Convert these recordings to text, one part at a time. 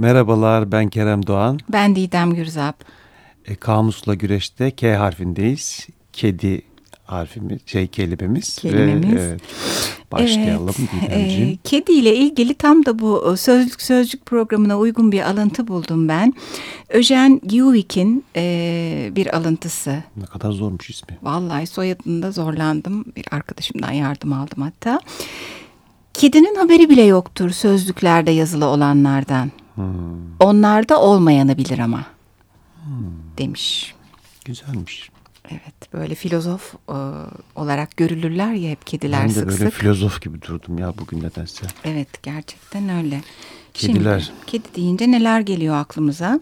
Merhabalar ben Kerem Doğan. Ben Didem Gürzap. E, kamusla güreşte K harfindeyiz. Kedi harfimiz, şey kelimemiz. Kelimemiz. Ve, evet, başlayalım evet, e, Kedi ile ilgili tam da bu sözlük sözcük programına uygun bir alıntı buldum ben. Öjen Guick'in e, bir alıntısı. Ne kadar zormuş ismi. Vallahi soyadında zorlandım. Bir arkadaşımdan yardım aldım hatta. Kedinin haberi bile yoktur sözlüklerde yazılı olanlardan. Hmm. Onlarda olmayanı bilir ama. Hmm. Demiş. Güzelmiş. Evet böyle filozof e, olarak görülürler ya hep kediler sık sık. Ben de böyle filozof gibi durdum ya bugün nedense. Evet gerçekten öyle. Kediler. Şimdi, kedi deyince neler geliyor aklımıza?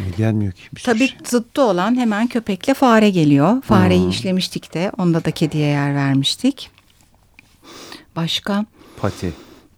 Ne gelmiyor ki bir Tabii şey. zıttı olan hemen köpekle fare geliyor. Fareyi hmm. işlemiştik de onda da kediye yer vermiştik. Başka? Pati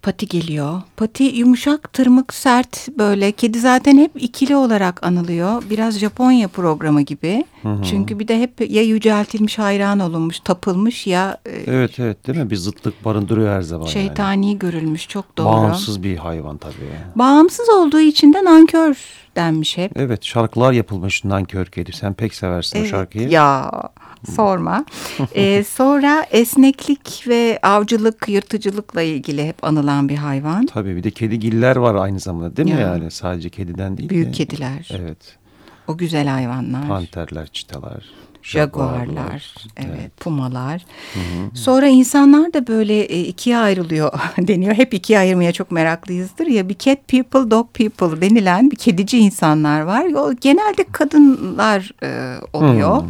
pati geliyor. Pati yumuşak, tırmık, sert böyle. Kedi zaten hep ikili olarak anılıyor. Biraz Japonya programı gibi. Hı hı. Çünkü bir de hep ya yüceltilmiş, hayran olunmuş, tapılmış ya... E, evet evet değil mi? Bir zıtlık barındırıyor her zaman. Şeytani yani. görülmüş çok doğru. Bağımsız bir hayvan tabii. Bağımsız olduğu için de nankör denmiş hep. Evet şarkılar yapılmış nankör kedi. Sen pek seversin evet, o şarkıyı. Ya sorma. ee, sonra esneklik ve avcılık, yırtıcılıkla ilgili hep anılan bir hayvan. Tabii bir de kedigiller var aynı zamanda değil mi ya. yani? Sadece kediden değil. Büyük de. kediler. Evet. O güzel hayvanlar. Panterler, çitalar. Jaguarlar, evet, evet, pumalar. Hı hı. Sonra insanlar da böyle e, ikiye ayrılıyor deniyor. Hep ikiye ayırmaya çok meraklıyızdır ya. Bir cat people, dog people denilen bir kedici insanlar var. O genelde kadınlar e, oluyor. Hı.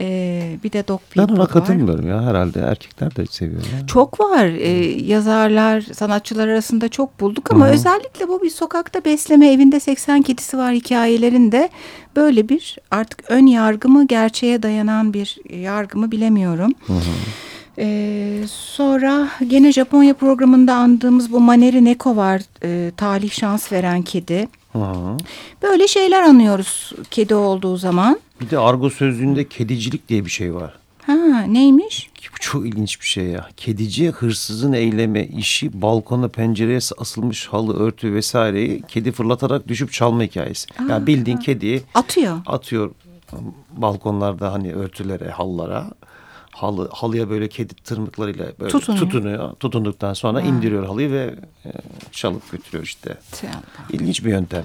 Ee, bir de dog people Ben ona katılmıyorum ya herhalde erkekler de seviyor. Ya. Çok var ee, yazarlar sanatçılar arasında çok bulduk ama Hı -hı. özellikle bu bir sokakta besleme evinde 80 kedisi var hikayelerinde böyle bir artık ön yargı mı gerçeğe dayanan bir yargı mı bilemiyorum. Hı -hı. Ee, sonra gene Japonya programında andığımız bu Maneri Neko var. E, talih şans veren kedi. Hı. Böyle şeyler anıyoruz kedi olduğu zaman. Bir de argo sözlüğünde kedicilik diye bir şey var. Ha neymiş? Bu çok ilginç bir şey ya. Kedici hırsızın eyleme işi balkona pencereye asılmış halı örtü vesaireyi kedi fırlatarak düşüp çalma hikayesi. Aa, yani bildiğin ha. kediyi atıyor. Atıyor balkonlarda hani örtülere, hallara. Halı, halıya böyle kedi tırmıklarıyla böyle tutunuyor. tutunuyor. Tutunduktan sonra ha. indiriyor halıyı ve e, çalıp götürüyor işte. İlginç bir yöntem.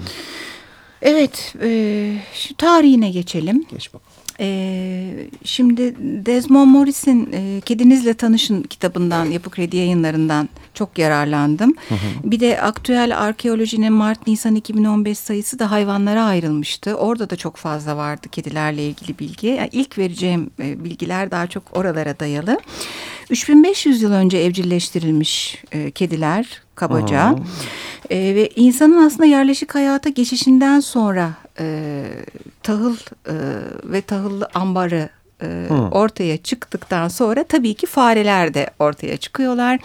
Evet, e, şu tarihine geçelim. Geç bakalım. E, şimdi Desmond Morris'in e, Kedinizle Tanışın kitabından, Yapı Kredi yayınlarından çok yararlandım. Hı hı. Bir de aktüel arkeolojinin Mart-Nisan 2015 sayısı da hayvanlara ayrılmıştı. Orada da çok fazla vardı kedilerle ilgili bilgi. Yani ilk vereceğim e, bilgiler daha çok oralara dayalı. 3500 yıl önce evcilleştirilmiş e, kediler kabaca. E, ve insanın aslında yerleşik hayata geçişinden sonra e, tahıl e, ve tahıllı ambarı e, ortaya çıktıktan sonra tabii ki fareler de ortaya çıkıyorlar.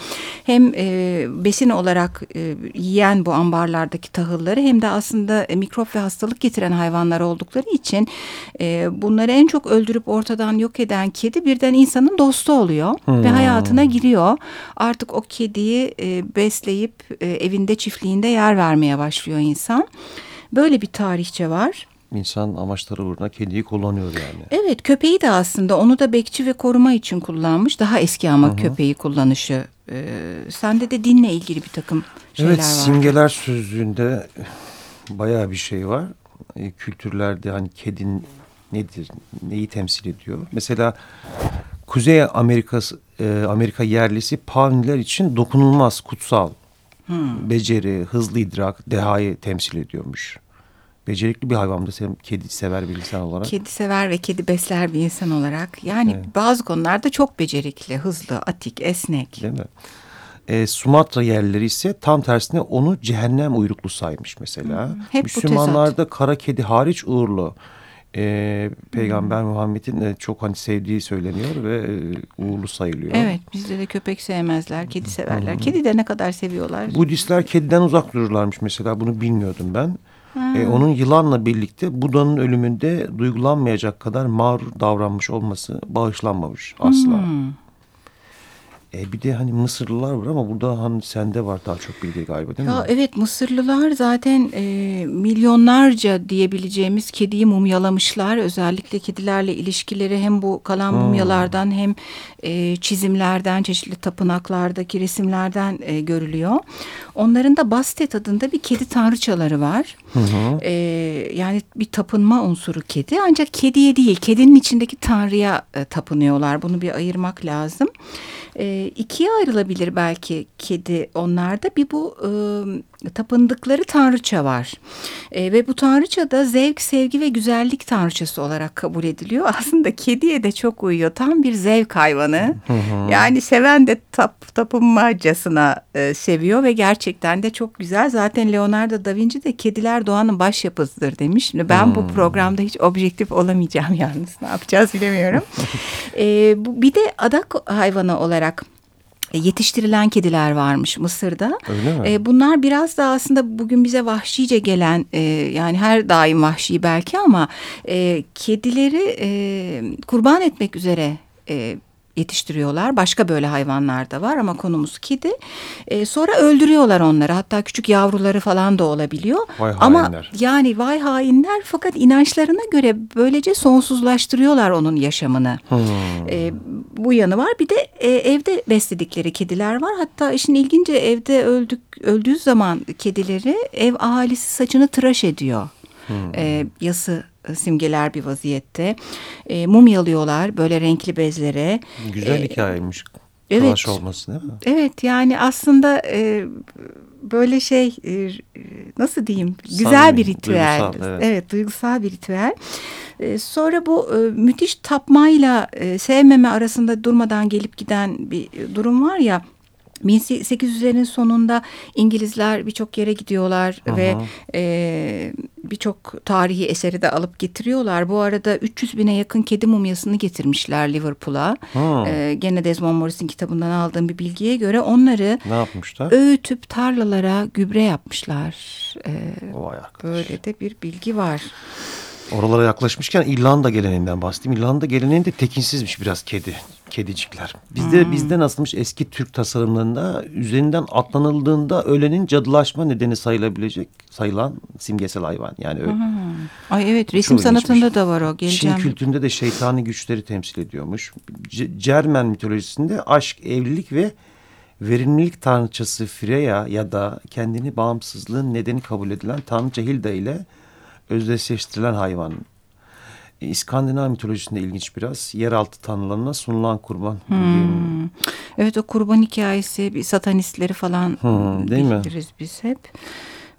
Hem e, besin olarak e, yiyen bu ambarlardaki tahılları hem de aslında e, mikrop ve hastalık getiren hayvanlar oldukları için e, bunları en çok öldürüp ortadan yok eden kedi birden insanın dostu oluyor hmm. ve hayatına giriyor. Artık o kediyi e, besleyip e, evinde çiftliğinde yer vermeye başlıyor insan. Böyle bir tarihçe var insan amaçları uğruna kediyi kullanıyor yani. Evet köpeği de aslında onu da bekçi ve koruma için kullanmış. Daha eski ama Hı -hı. köpeği kullanışı. Ee, sende de dinle ilgili bir takım şeyler evet, var. Evet simgeler sözlüğünde bayağı bir şey var. E, kültürlerde hani kedin nedir, neyi temsil ediyor? Mesela Kuzey Amerika e, Amerika yerlisi Pavniler için dokunulmaz, kutsal, hmm. beceri, hızlı idrak, dehayı temsil ediyormuş becerikli bir hayvan da sen kedi sever bir insan olarak. Kedi sever ve kedi besler bir insan olarak. Yani evet. bazı konularda çok becerikli, hızlı, atik, esnek. Değil mi? E, Sumatra yerleri ise tam tersine onu cehennem uyruklu saymış mesela. Hmm, hep Müslümanlarda kara kedi hariç uğurlu. E, Peygamber hmm. Muhammed'in e, çok hani sevdiği söyleniyor ve e, uğurlu sayılıyor. Evet bizde de köpek sevmezler, kedi severler. Kedi de ne kadar seviyorlar. Budistler kediden uzak dururlarmış mesela bunu bilmiyordum ben. E, onun yılanla birlikte Buda'nın ölümünde duygulanmayacak kadar mağrur davranmış olması bağışlanmamış asla. Hmm. E bir de hani Mısırlılar var ama burada hani sende var daha çok bilgi galiba değil ya mi? Evet Mısırlılar zaten e, milyonlarca diyebileceğimiz kediyi mumyalamışlar. Özellikle kedilerle ilişkileri hem bu kalan hmm. mumyalardan hem e, çizimlerden, çeşitli tapınaklardaki resimlerden e, görülüyor. Onların da Bastet adında bir kedi tanrıçaları var. Hı hı. E, yani bir tapınma unsuru kedi ancak kediye değil kedinin içindeki tanrıya e, tapınıyorlar. Bunu bir ayırmak lazım. E, ikiye ayrılabilir belki kedi onlarda. Bir bu e, tapındıkları tanrıça var. E, ve bu tanrıça da zevk, sevgi ve güzellik tanrıçası olarak kabul ediliyor. Aslında kediye de çok uyuyor. Tam bir zevk hayvanı. Yani seven de tap, tapınmacasına e, seviyor ve gerçekten de çok güzel. Zaten Leonardo da Vinci de kediler doğanın başyapıtıdır demiş. Şimdi ben bu programda hiç objektif olamayacağım yalnız. Ne yapacağız bilemiyorum. e, bu, bir de adak hayvanı olarak yetiştirilen kediler varmış Mısır'da. Öyle mi? E, bunlar biraz da aslında bugün bize vahşice gelen e, yani her daim vahşi belki ama e, kedileri e, kurban etmek üzere e, yetiştiriyorlar. Başka böyle hayvanlar da var ama konumuz kedi. E, sonra öldürüyorlar onları. Hatta küçük yavruları falan da olabiliyor. Vay ama hainler. yani vay hainler fakat inançlarına göre böylece sonsuzlaştırıyorlar onun yaşamını. Hmm. E, bu yanı var. Bir de e, evde besledikleri kediler var. Hatta işin ilginci evde öldük öldüğü zaman kedileri ev ahalisi saçını tıraş ediyor. Hmm. E, yası e, simgeler bir vaziyette. E, mumyalıyorlar böyle renkli bezlere. Güzel e, hikayeymiş. Evet. Talaş olması değil mi? Evet yani aslında e, böyle şey e, nasıl diyeyim güzel Samimi, bir ritüel. Duygusal, evet. evet duygusal bir ritüel. E, sonra bu e, müthiş tapmayla e, sevmeme arasında durmadan gelip giden bir durum var ya 1800'lerin sonunda İngilizler birçok yere gidiyorlar Aha. ve e, birçok tarihi eseri de alıp getiriyorlar. Bu arada 300 bine yakın kedi mumyasını getirmişler Liverpool'a. E, gene Desmond Morris'in kitabından aldığım bir bilgiye göre onları ne yapmışlar? öğütüp tarlalara gübre yapmışlar. E, böyle de bir bilgi var. Oralara yaklaşmışken İrlanda geleneğinden bahsedeyim. İrlanda geleneğinde tekinsizmiş biraz kedi, kedicikler. Bizde hmm. bizde nasılmış eski Türk tasarımlarında üzerinden atlanıldığında ölenin cadılaşma nedeni sayılabilecek sayılan simgesel hayvan. Yani öyle. Hmm. Ay evet resim Çok sanatında ilginçmiş. da var o. Geleceğim. Çin kültüründe de şeytani güçleri temsil ediyormuş. C Cermen mitolojisinde aşk, evlilik ve verimlilik tanrıçası Freya ya da kendini bağımsızlığın nedeni kabul edilen tanrıça Hilda ile özdeşleştirilen hayvan. İskandinav mitolojisinde ilginç biraz. Yeraltı tanrılarına sunulan kurban. Hmm. Evet o kurban hikayesi bir satanistleri falan hmm, değil biliriz mi? biz hep.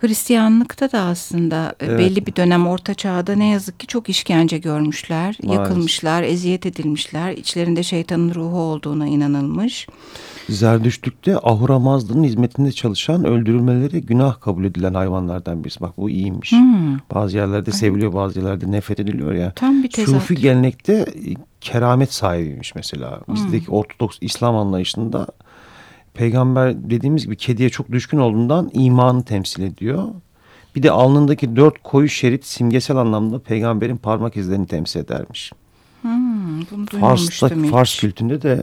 Hristiyanlıkta da aslında e, evet. belli bir dönem orta çağda ne yazık ki çok işkence görmüşler. Maalesef. Yakılmışlar, eziyet edilmişler. İçlerinde şeytanın ruhu olduğuna inanılmış. Zerdüştlük'te Ahura Mazda'nın hizmetinde çalışan öldürülmeleri günah kabul edilen hayvanlardan birisi. Bak bu iyiymiş. Hmm. Bazı yerlerde seviliyor bazı yerlerde nefret ediliyor ya. Tam bir tezat. Sufi gelenekte e, keramet sahibiymiş mesela. Bizdeki hmm. Ortodoks İslam anlayışında peygamber dediğimiz gibi kediye çok düşkün olduğundan imanı temsil ediyor. Bir de alnındaki dört koyu şerit simgesel anlamda peygamberin parmak izlerini temsil edermiş. Hmm, bunu Fars'ta, Fars kültünde de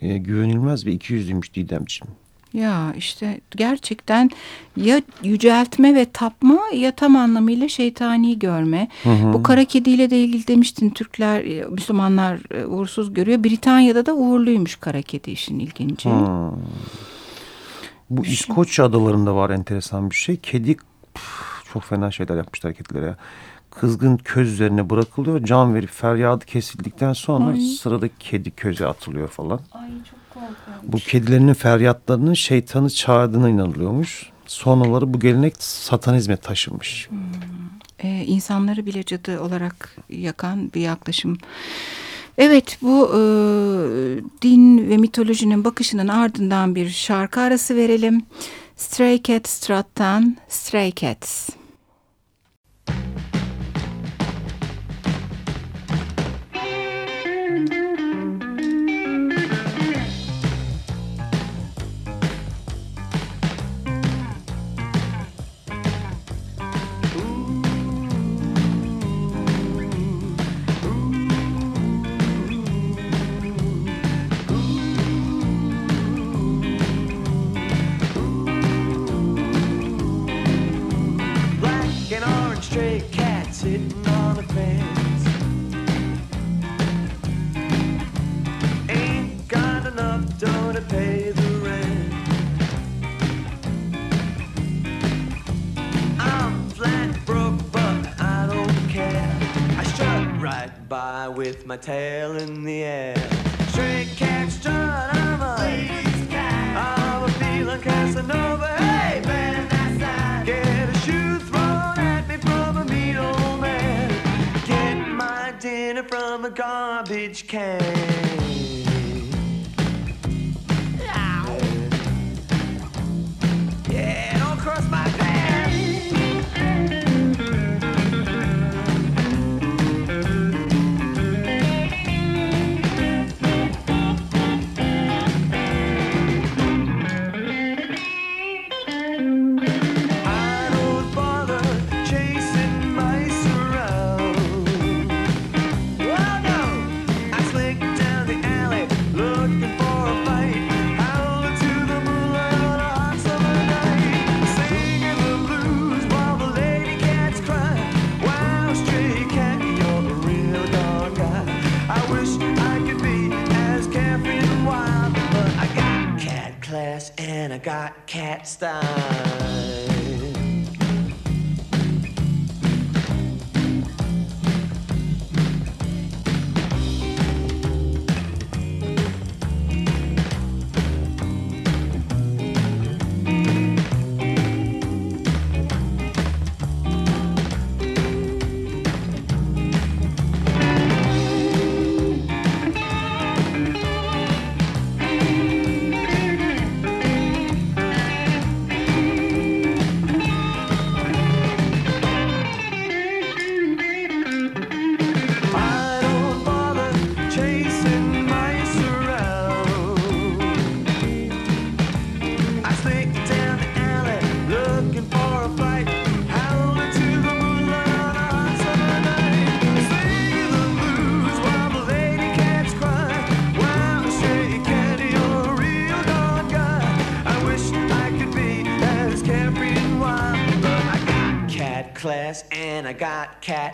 e, güvenilmez ve ikiyüzlüymüş Didemciğim. Ya işte gerçekten ya yüceltme ve tapma ya tam anlamıyla şeytani görme. Hı hı. Bu kara kediyle de ilgili demiştin Türkler, e, Müslümanlar e, uğursuz görüyor. Britanya'da da uğurluymuş kara kedi işin ilginci. Hı. Bu İskoçya adalarında var enteresan bir şey. Kedi püf, çok fena şeyler yapmışlar kedilere kızgın köz üzerine bırakılıyor. Can verip feryadı kesildikten sonra Ay. sıradaki kedi köze atılıyor falan. Ay çok. Bu kedilerinin feryatlarının şeytanı çağırdığına inanılıyormuş. Sonraları bu gelenek satanizme taşınmış. Hmm. Ee, insanları bile cadı olarak yakan bir yaklaşım. Evet bu e, din ve mitolojinin bakışının ardından bir şarkı arası verelim. Stray Cat Strat'tan Stray Cats. With my tail in the air. Stray cat strut, I'm a ladies cat. I'm a feeling Casanova. Hey, man, that's that. Get a shoe thrown at me from a mean old man. Get my dinner from a garbage can. cat cat style.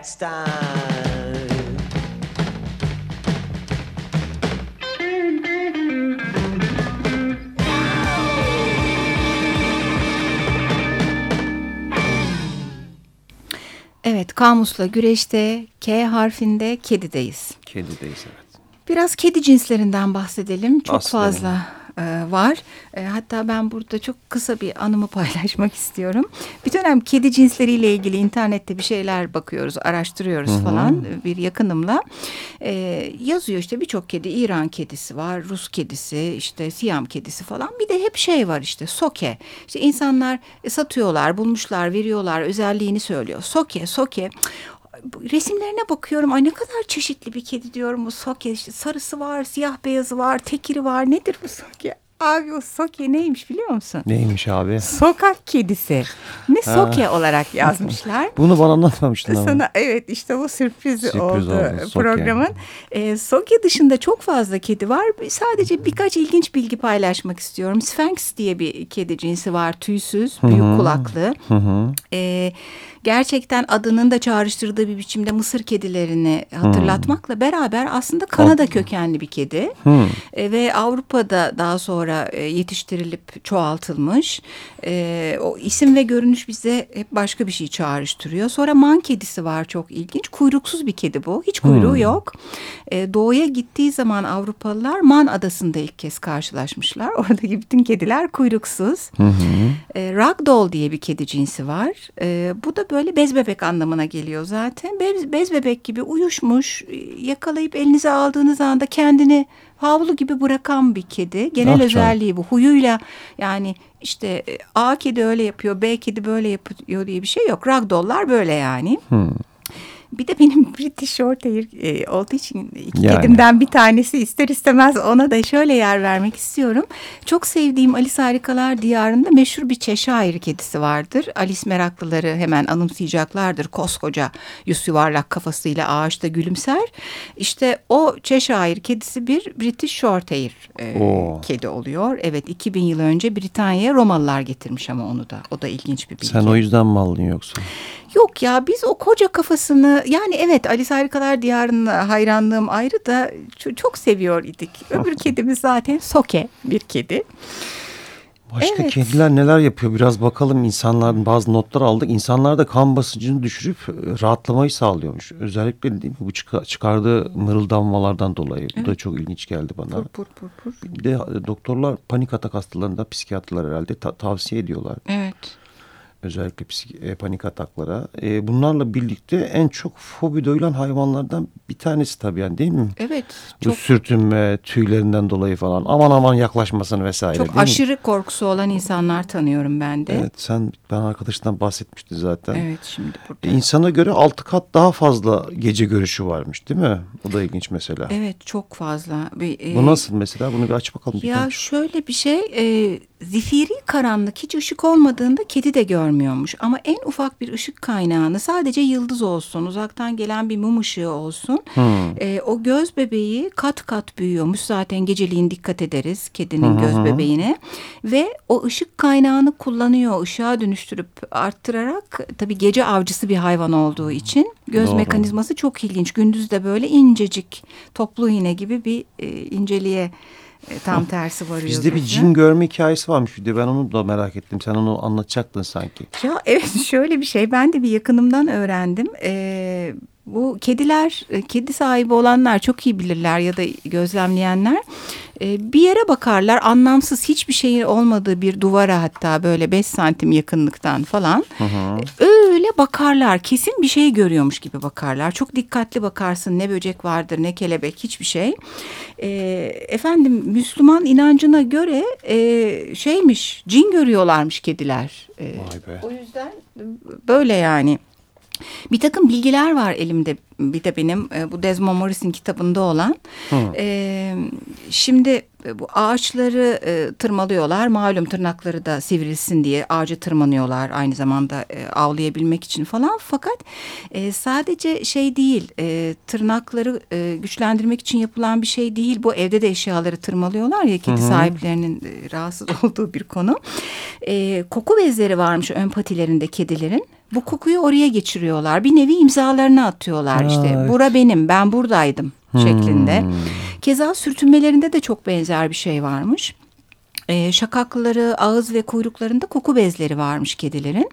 Cat style. Evet, kamusla güreşte K harfinde kedideyiz. Kedideyiz evet. Biraz kedi cinslerinden bahsedelim. Çok Bahsedelim. fazla e, var. E, hatta ben burada çok kısa bir anımı paylaşmak istiyorum. Bir dönem kedi cinsleriyle ilgili internette bir şeyler bakıyoruz, araştırıyoruz falan e, bir yakınımla. E, yazıyor işte birçok kedi, İran kedisi var, Rus kedisi, işte Siyam kedisi falan. Bir de hep şey var işte soke. İşte insanlar satıyorlar, bulmuşlar, veriyorlar, özelliğini söylüyor. Soke, soke resimlerine bakıyorum. Ay ne kadar çeşitli bir kedi diyorum bu soke. İşte sarısı var, siyah beyazı var, tekiri var. Nedir bu soke? Abi o soke neymiş biliyor musun? Neymiş abi? Sokak kedisi. Ne soke olarak yazmışlar. Bunu bana anlatmamıştın ama. Sana evet işte bu sürpriz, Sürpriz oldu, oldu, Soke. programın. Ee, Soke dışında çok fazla kedi var. Sadece birkaç ilginç bilgi paylaşmak istiyorum. Sphinx diye bir kedi cinsi var. Tüysüz, büyük kulaklı. Ee, gerçekten adının da çağrıştırdığı bir biçimde Mısır kedilerini hatırlatmakla beraber aslında Kanada kökenli bir kedi. Ee, ve Avrupa'da daha sonra e, yetiştirilip çoğaltılmış. Ee, o isim ve görünüş bize hep başka bir şey çağrıştırıyor. Sonra man kedisi var çok ilginç. Kuyruksuz bir kedi bu. Hiç kuyruğu yok. Ee, doğuya gittiği zaman Avrupalılar Man adasında ilk kez karşılaşmışlar. Oradaki bütün kediler kuyruksuz. Ee, Ragdoll diye bir kedi cinsi var. Ee, bu da böyle bez bebek anlamına geliyor zaten. Bez, bez bebek gibi uyuşmuş, e, yakalayıp elinize aldığınız anda kendini havlu gibi bırakan bir kedi. Genel Ah özelliği bu. Huyuyla yani işte e, A kedi öyle yapıyor, B kedi böyle yapıyor diye bir şey yok. Ragdoll'lar böyle yani. Bir de benim British Shorthair e, olduğu için iki Yani. kedimden bir tanesi ister istemez ona da şöyle yer vermek istiyorum. Çok sevdiğim Alice Harikalar Diyarı'nda meşhur bir Cheshire kedisi vardır. Alice meraklıları hemen anımsayacaklardır. Koskoca yüz yuvarlak kafasıyla ağaçta gülümser. İşte o Cheshire kedisi bir British Shorthair e, Oo. kedi oluyor. Evet 2000 yıl önce Britanya'ya Romalılar getirmiş ama onu da. O da ilginç bir bilgi. Sen o yüzden mi aldın yoksa? Yok ya biz o koca kafasını yani evet Alice Harikalar Diyarı'na hayranlığım ayrı da ço- çok seviyor idik. Öbür kedimiz zaten Soke bir kedi. Başka Evet. kediler neler yapıyor biraz bakalım insanların bazı notlar aldık. İnsanlar da kan basıncını düşürüp e, rahatlamayı sağlıyormuş. Özellikle değil mi bu çıka- çıkardığı mırıldanmalardan dolayı. Bu da çok ilginç geldi bana. Pur pur pur pur. Bir de e, doktorlar panik atak hastalarında psikiyatrlar herhalde ta- tavsiye ediyorlar. Evet. Özellikle psik- e, panik ataklara. E, bunlarla birlikte en çok fobi duyulan hayvanlardan bir tanesi tabii yani değil mi? Evet. Bu Çok sürtünme, tüylerinden dolayı falan aman aman yaklaşmasın vesaire çok değil mi? aşırı korkusu olan insanlar tanıyorum ben de. Evet sen ben arkadaşından bahsetmişti zaten. Evet şimdi burada. E, İnsana göre altı kat daha fazla gece görüşü varmış değil mi? O da ilginç mesela. Evet çok fazla. Bir, e, Bu nasıl mesela? Bunu bir aç bakalım. bir Ya konuş. şöyle bir şey, e, zifiri karanlık hiç ışık olmadığında kedi de görmüyormuş. Ama en ufak bir ışık kaynağını sadece yıldız olsun, uzaktan gelen bir mum ışığı olsun. e, o göz bebeği kat kat büyüyormuş. Zaten geceliğin dikkat ederiz kedinin göz bebeğine. Ve o ışık kaynağını kullanıyor, ışığa dönüştürüp arttırarak tabii gece avcısı bir hayvan olduğu için göz Doğru. mekanizması çok ilginç. Gündüz de böyle incecik toplu iğne gibi bir e, inceliğe e, tam tersi varıyor. Bizde bir cin görme hikayesi varmış bir de ben onu da merak ettim. Sen onu anlatacaktın sanki. Ya evet şöyle bir şey ben de bir yakınımdan öğrendim. Ee, bu kediler, e, kedi sahibi olanlar çok iyi bilirler ya da gözlemleyenler. Ee, bir yere bakarlar anlamsız hiçbir şeyin olmadığı bir duvara hatta böyle 5 santim yakınlıktan falan. Ee, Öyle bakarlar kesin bir şey görüyormuş gibi bakarlar. Çok dikkatli bakarsın ne böcek vardır ne kelebek hiçbir şey. Efendim Müslüman inancına göre e, şeymiş cin görüyorlarmış kediler. Be. o yüzden böyle yani. Bir takım bilgiler var elimde bir de benim e, bu Desmond Morris'in kitabında olan. E, şimdi e, bu ağaçları e, tırmalıyorlar. Malum tırnakları da sivrilsin diye ağacı tırmanıyorlar aynı zamanda e, avlayabilmek için falan. Fakat e, sadece şey değil e, tırnakları e, güçlendirmek için yapılan bir şey değil. Bu evde de eşyaları tırmalıyorlar ya kedi sahiplerinin e, rahatsız olduğu bir konu. E, koku bezleri varmış ön patilerinde kedilerin. Bu kokuyu oraya geçiriyorlar. Bir nevi imzalarını atıyorlar işte. evet. Bura benim, ben buradaydım şeklinde. Keza sürtünmelerinde de çok benzer bir şey varmış. Ee, şakakları, ağız ve kuyruklarında koku bezleri varmış kedilerin.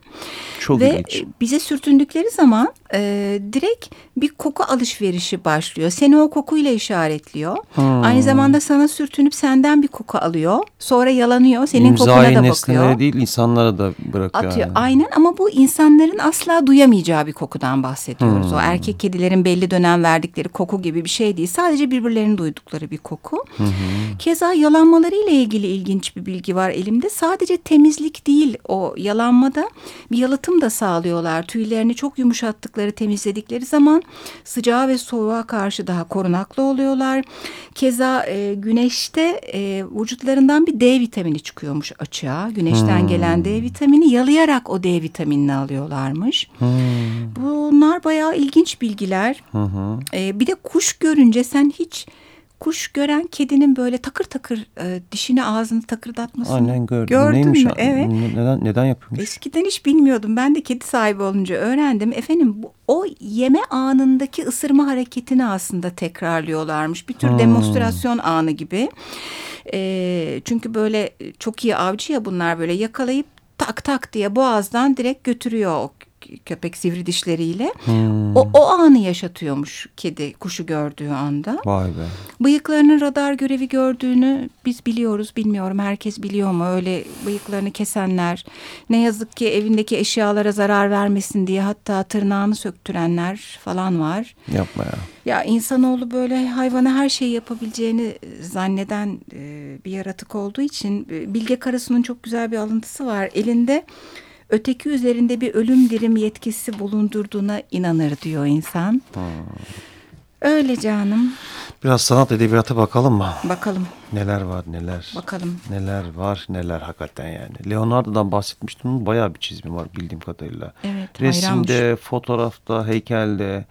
Çok ve ilginç. e, bize sürtündükleri zaman e, direkt bir koku alışverişi başlıyor. Seni o kokuyla işaretliyor. Hmm. Aynı zamanda sana sürtünüp senden bir koku alıyor. Sonra yalanıyor. Senin kokuna İmzayı da nesnelere bakıyor. değil insanlara da bırakıyor. Atıyor. yani. Aynen ama bu insanların asla duyamayacağı bir kokudan bahsediyoruz. Hmm. O erkek kedilerin belli dönem verdikleri koku gibi bir şey değil. Sadece birbirlerini duydukları bir koku. Keza yalanmaları ile ilgili ilginç bir bilgi var elimde. Sadece temizlik değil o yalanmada bir yalıtım da sağlıyorlar. Tüylerini çok yumuşattıkları, temizledikleri zaman sıcağa ve soğuğa karşı daha korunaklı oluyorlar. Keza e, güneşte e, vücutlarından bir D vitamini çıkıyormuş açığa. Güneşten gelen D vitamini yalayarak o D vitaminini alıyorlarmış. Bunlar bayağı ilginç bilgiler. E, bir de kuş görünce sen hiç kuş gören kedinin böyle takır takır e, dişini ağzını takırdatmasını Aynen gördüm. gördün Neymiş? mü? Evet. Neden, neden yapıyormuş? Eskiden hiç bilmiyordum. Ben de kedi sahibi olunca öğrendim. Efendim bu, o yeme anındaki ısırma hareketini aslında tekrarlıyorlarmış. Bir tür demonstrasyon anı gibi. Ee, çünkü böyle çok iyi avcı ya bunlar böyle yakalayıp tak tak diye boğazdan direkt götürüyor o köpek sivri dişleriyle. O, o anı yaşatıyormuş kedi kuşu gördüğü anda. Vay be. Bıyıklarının radar görevi gördüğünü biz biliyoruz. Bilmiyorum herkes biliyor mu? Öyle bıyıklarını kesenler. Ne yazık ki evindeki eşyalara zarar vermesin diye hatta tırnağını söktürenler falan var. Yapma ya. Ya insanoğlu böyle hayvana her şeyi yapabileceğini zanneden e, bir yaratık olduğu için e, Bilge Karasu'nun çok güzel bir alıntısı var. Elinde öteki üzerinde bir ölüm dirim yetkisi bulundurduğuna inanır diyor insan. Öyle canım. Biraz sanat edebiyata bakalım mı? Bakalım, Neler var neler. bakalım. Neler var neler hakikaten yani. Leonardo'dan bahsetmiştim. Bayağı bir çizimi var bildiğim kadarıyla. Evet, Resimde, fotoğrafta, heykelde.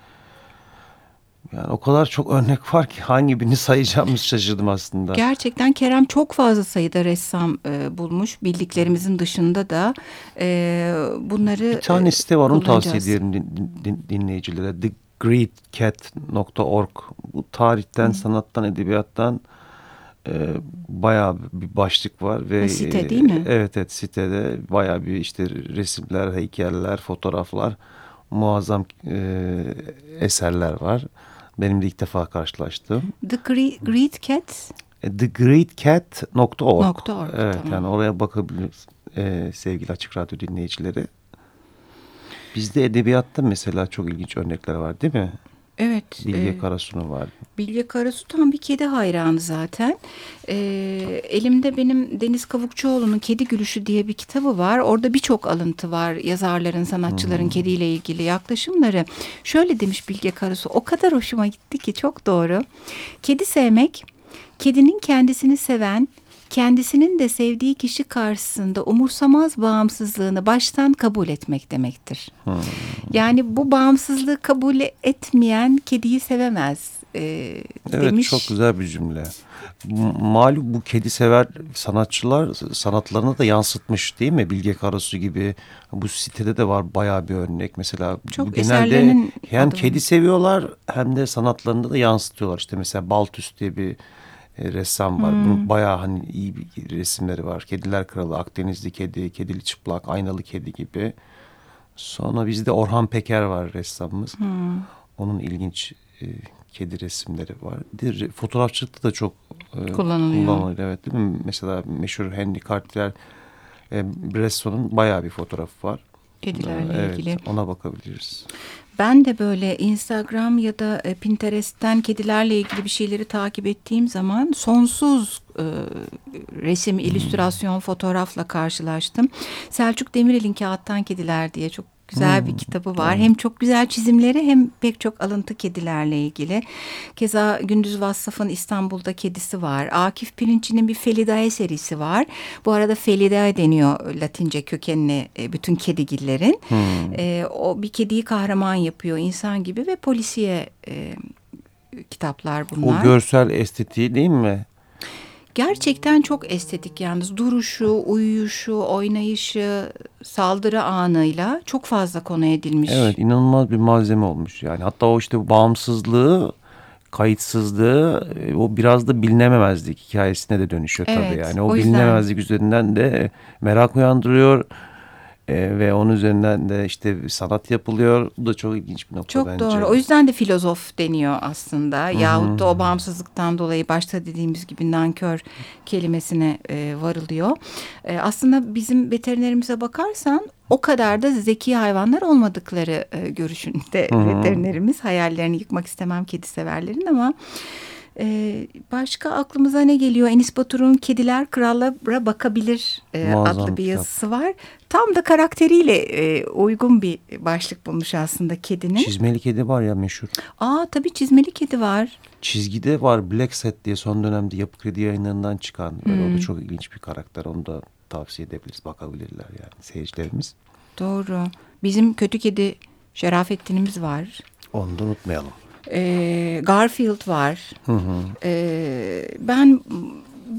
Yani o kadar çok örnek var ki hangi birini sayacağımı şaşırdım aslında. Gerçekten Kerem çok fazla sayıda ressam e, bulmuş. Bildiklerimizin dışında da e, bunları Bir tane e, site var onu tavsiye ederim din- din- dinleyicilere. TheGreatCat.org Bu tarihten, sanattan, edebiyattan e, bayağı bir başlık var. ve Ha, site e, değil mi? Evet evet sitede bayağı bir işte resimler, heykeller, fotoğraflar muazzam e, eserler var. Benim de ilk defa karşılaştığım. The Gre- Great Cat E, TheGreatCat.org Nokta org, Evet tamam. yani oraya bakabiliriz e, sevgili Açık Radyo dinleyicileri. Bizde edebiyatta mesela çok ilginç örnekler var değil mi? Evet. Bilge e, Karasu'nun var. Bilge Karasu tam bir kedi hayranı zaten. Ee, elimde benim Deniz Kavukçuoğlu'nun Kedi Gülüşü diye bir kitabı var. Orada birçok alıntı var. Yazarların, sanatçıların kediyle ilgili yaklaşımları. Şöyle demiş Bilge Karasu. O kadar hoşuma gitti ki çok doğru. Kedi sevmek, kedinin kendisini seven, kendisinin de sevdiği kişi karşısında umursamaz bağımsızlığını baştan kabul etmek demektir. Yani bu bağımsızlığı kabul etmeyen kediyi sevemez e, Evet demiş. çok güzel bir cümle. Malum bu kedi sever sanatçılar sanatlarına da yansıtmış değil mi? Bilge Karasu gibi. Bu sitede de var bayağı bir örnek. Mesela Çok bu genelde hem adı kedi seviyorlar hem de sanatlarında da yansıtıyorlar. İşte mesela Baltus diye bir ressam var. Hmm. Bunun bayağı hani iyi bir resimleri var. Kediler Kralı, Akdenizli Kedi, Kedili Çıplak, Aynalı Kedi gibi. Sonra bizde Orhan Peker var ressamımız. Hmm. Onun ilginç e, kedi resimleri var. Re- fotoğrafçılıkta da çok e, Kullanılıyor. kullanılıyor. Evet değil mi? Mesela meşhur Henry Cartier e, Bresson'un bayağı bir fotoğrafı var. Kedilerle evet, ilgili. ona bakabiliriz. Ben de böyle Instagram ya da e, Pinterest'ten kedilerle ilgili bir şeyleri takip ettiğim zaman sonsuz e, resim, illüstrasyon, fotoğrafla karşılaştım. Selçuk Demirel'in Kağıttan Kediler diye çok güzel bir kitabı var. Hem çok güzel çizimleri hem pek çok alıntı kedilerle ilgili. Keza Gündüz Vassaf'ın İstanbul'da kedisi var. Akif Pirinç'in bir Felidae serisi var. Bu arada Felidae deniyor Latince kökenli e, bütün kedigillerin. E, o bir kediyi kahraman yapıyor insan gibi ve polisiye e, kitaplar bunlar. O görsel estetiği değil mi? Gerçekten çok estetik yalnız duruşu, uyuyuşu, oynayışı, saldırı anıyla çok fazla konu edilmiş. Evet inanılmaz bir malzeme olmuş yani. Hatta o işte bağımsızlığı kayıtsızlığı e, o biraz da bilinememezlik hikayesine de dönüşüyor tabii Evet, yani. O, o yüzden- bilinemezlik üzerinden de merak uyandırıyor e, ve onun üzerinden de işte sanat yapılıyor. Bu da çok ilginç bir nokta Çok bence. doğru. O yüzden de filozof deniyor aslında. Yahut da o bağımsızlıktan dolayı başta dediğimiz gibi nankör kelimesine e, varılıyor. E, aslında bizim veterinerimize bakarsan o kadar da zeki hayvanlar olmadıkları e, görüşünde veterinerimiz. Hayallerini yıkmak istemem kedi severlerin ama... e, başka aklımıza ne geliyor? Enis Batur'un Kediler Krallara Bakabilir e, adlı bir kitap. yazısı var. Tam da karakteriyle e, uygun bir başlık bulmuş aslında kedinin. Çizmeli kedi var ya meşhur. Aa tabii çizmeli kedi var. Çizgide var Black Set diye son dönemde Yapı Kredi yayınlarından çıkan. Böyle Hmm. O da çok ilginç bir karakter. Onu da tavsiye edebiliriz. Bakabilirler yani seyircilerimiz. Doğru. Bizim kötü kedi Şerafettin'imiz var. Onu da unutmayalım. Ee, Garfield var. Ee, ben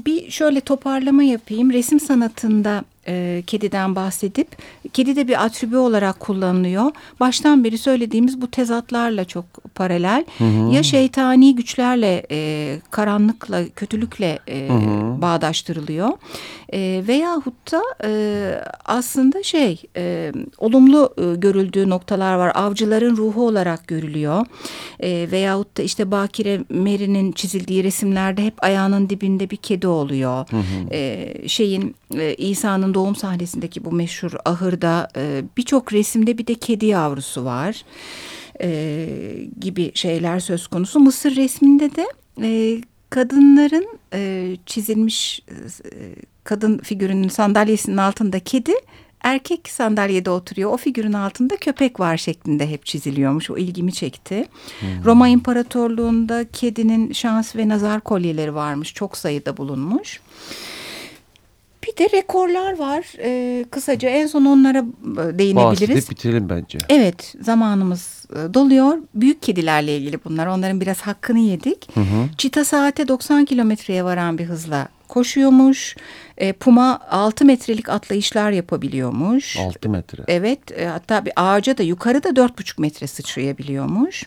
bir şöyle toparlama yapayım. Resim sanatında e, kediden bahsedip kedi de bir atribü olarak kullanılıyor. Baştan beri söylediğimiz bu tezatlarla çok paralel. Ya şeytani güçlerle, e, karanlıkla, kötülükle e, bağdaştırılıyor. E, veyahut da e, aslında şey e, olumlu e, görüldüğü noktalar var. Avcıların ruhu olarak görülüyor. E, veyahut da işte Bakire Meri'nin çizildiği resimlerde hep ayağının dibinde bir kedi oluyor. E, şeyin e, İsa'nın doğum sahnesindeki bu meşhur ahırda e, birçok resimde bir de kedi yavrusu var. E, gibi şeyler söz konusu. Mısır resminde de e, kadınların e, çizilmiş e, kadın figürünün sandalyesinin altında kedi, erkek sandalyede oturuyor. O figürün altında köpek var şeklinde hep çiziliyormuş. O ilgimi çekti. Roma İmparatorluğu'nda Hmm. E, e, kedinin şans ve nazar kolyeleri varmış. Çok sayıda bulunmuş. Bir de rekorlar var. Ee, kısaca en son onlara e, değinebiliriz. Bahsedip bitirelim bence. Evet zamanımız e, doluyor. Büyük kedilerle ilgili bunlar. Onların biraz hakkını yedik. Çita saate 90 kilometreye varan bir hızla koşuyormuş. E, Puma 6 metrelik atlayışlar yapabiliyormuş. 6 metre. Evet e, hatta bir ağaca da yukarıda 4,5 metre sıçrayabiliyormuş.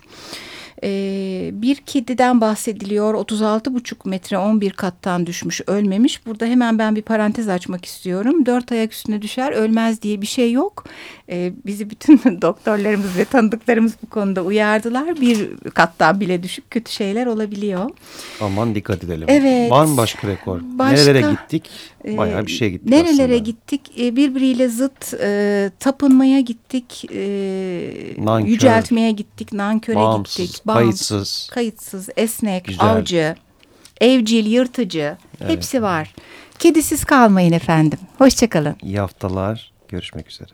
E, bir kediden bahsediliyor 36,5 metre 11 kattan düşmüş ölmemiş. Burada hemen ben bir parantez açmak istiyorum. Dört ayak üstüne düşer ölmez diye bir şey yok. E, bizi bütün doktorlarımız ve tanıdıklarımız bu konuda uyardılar. Bir kattan bile düşüp kötü şeyler olabiliyor. Aman dikkat edelim. Evet. Var mı başka rekor? Başka- Nerelere gittik? Bayağı Ee, bir şey gittik Nerelere aslında. gittik? Ee, birbiriyle zıt e, tapınmaya gittik. E, Nankör. yüceltmeye gittik. Nanköre Bağımsız, gittik. Kayıtsız. Kayıtsız, esnek, Güzel. avcı, evcil, yırtıcı. Hepsi var. Kedisiz kalmayın efendim. Hoşçakalın. İyi haftalar. Görüşmek üzere.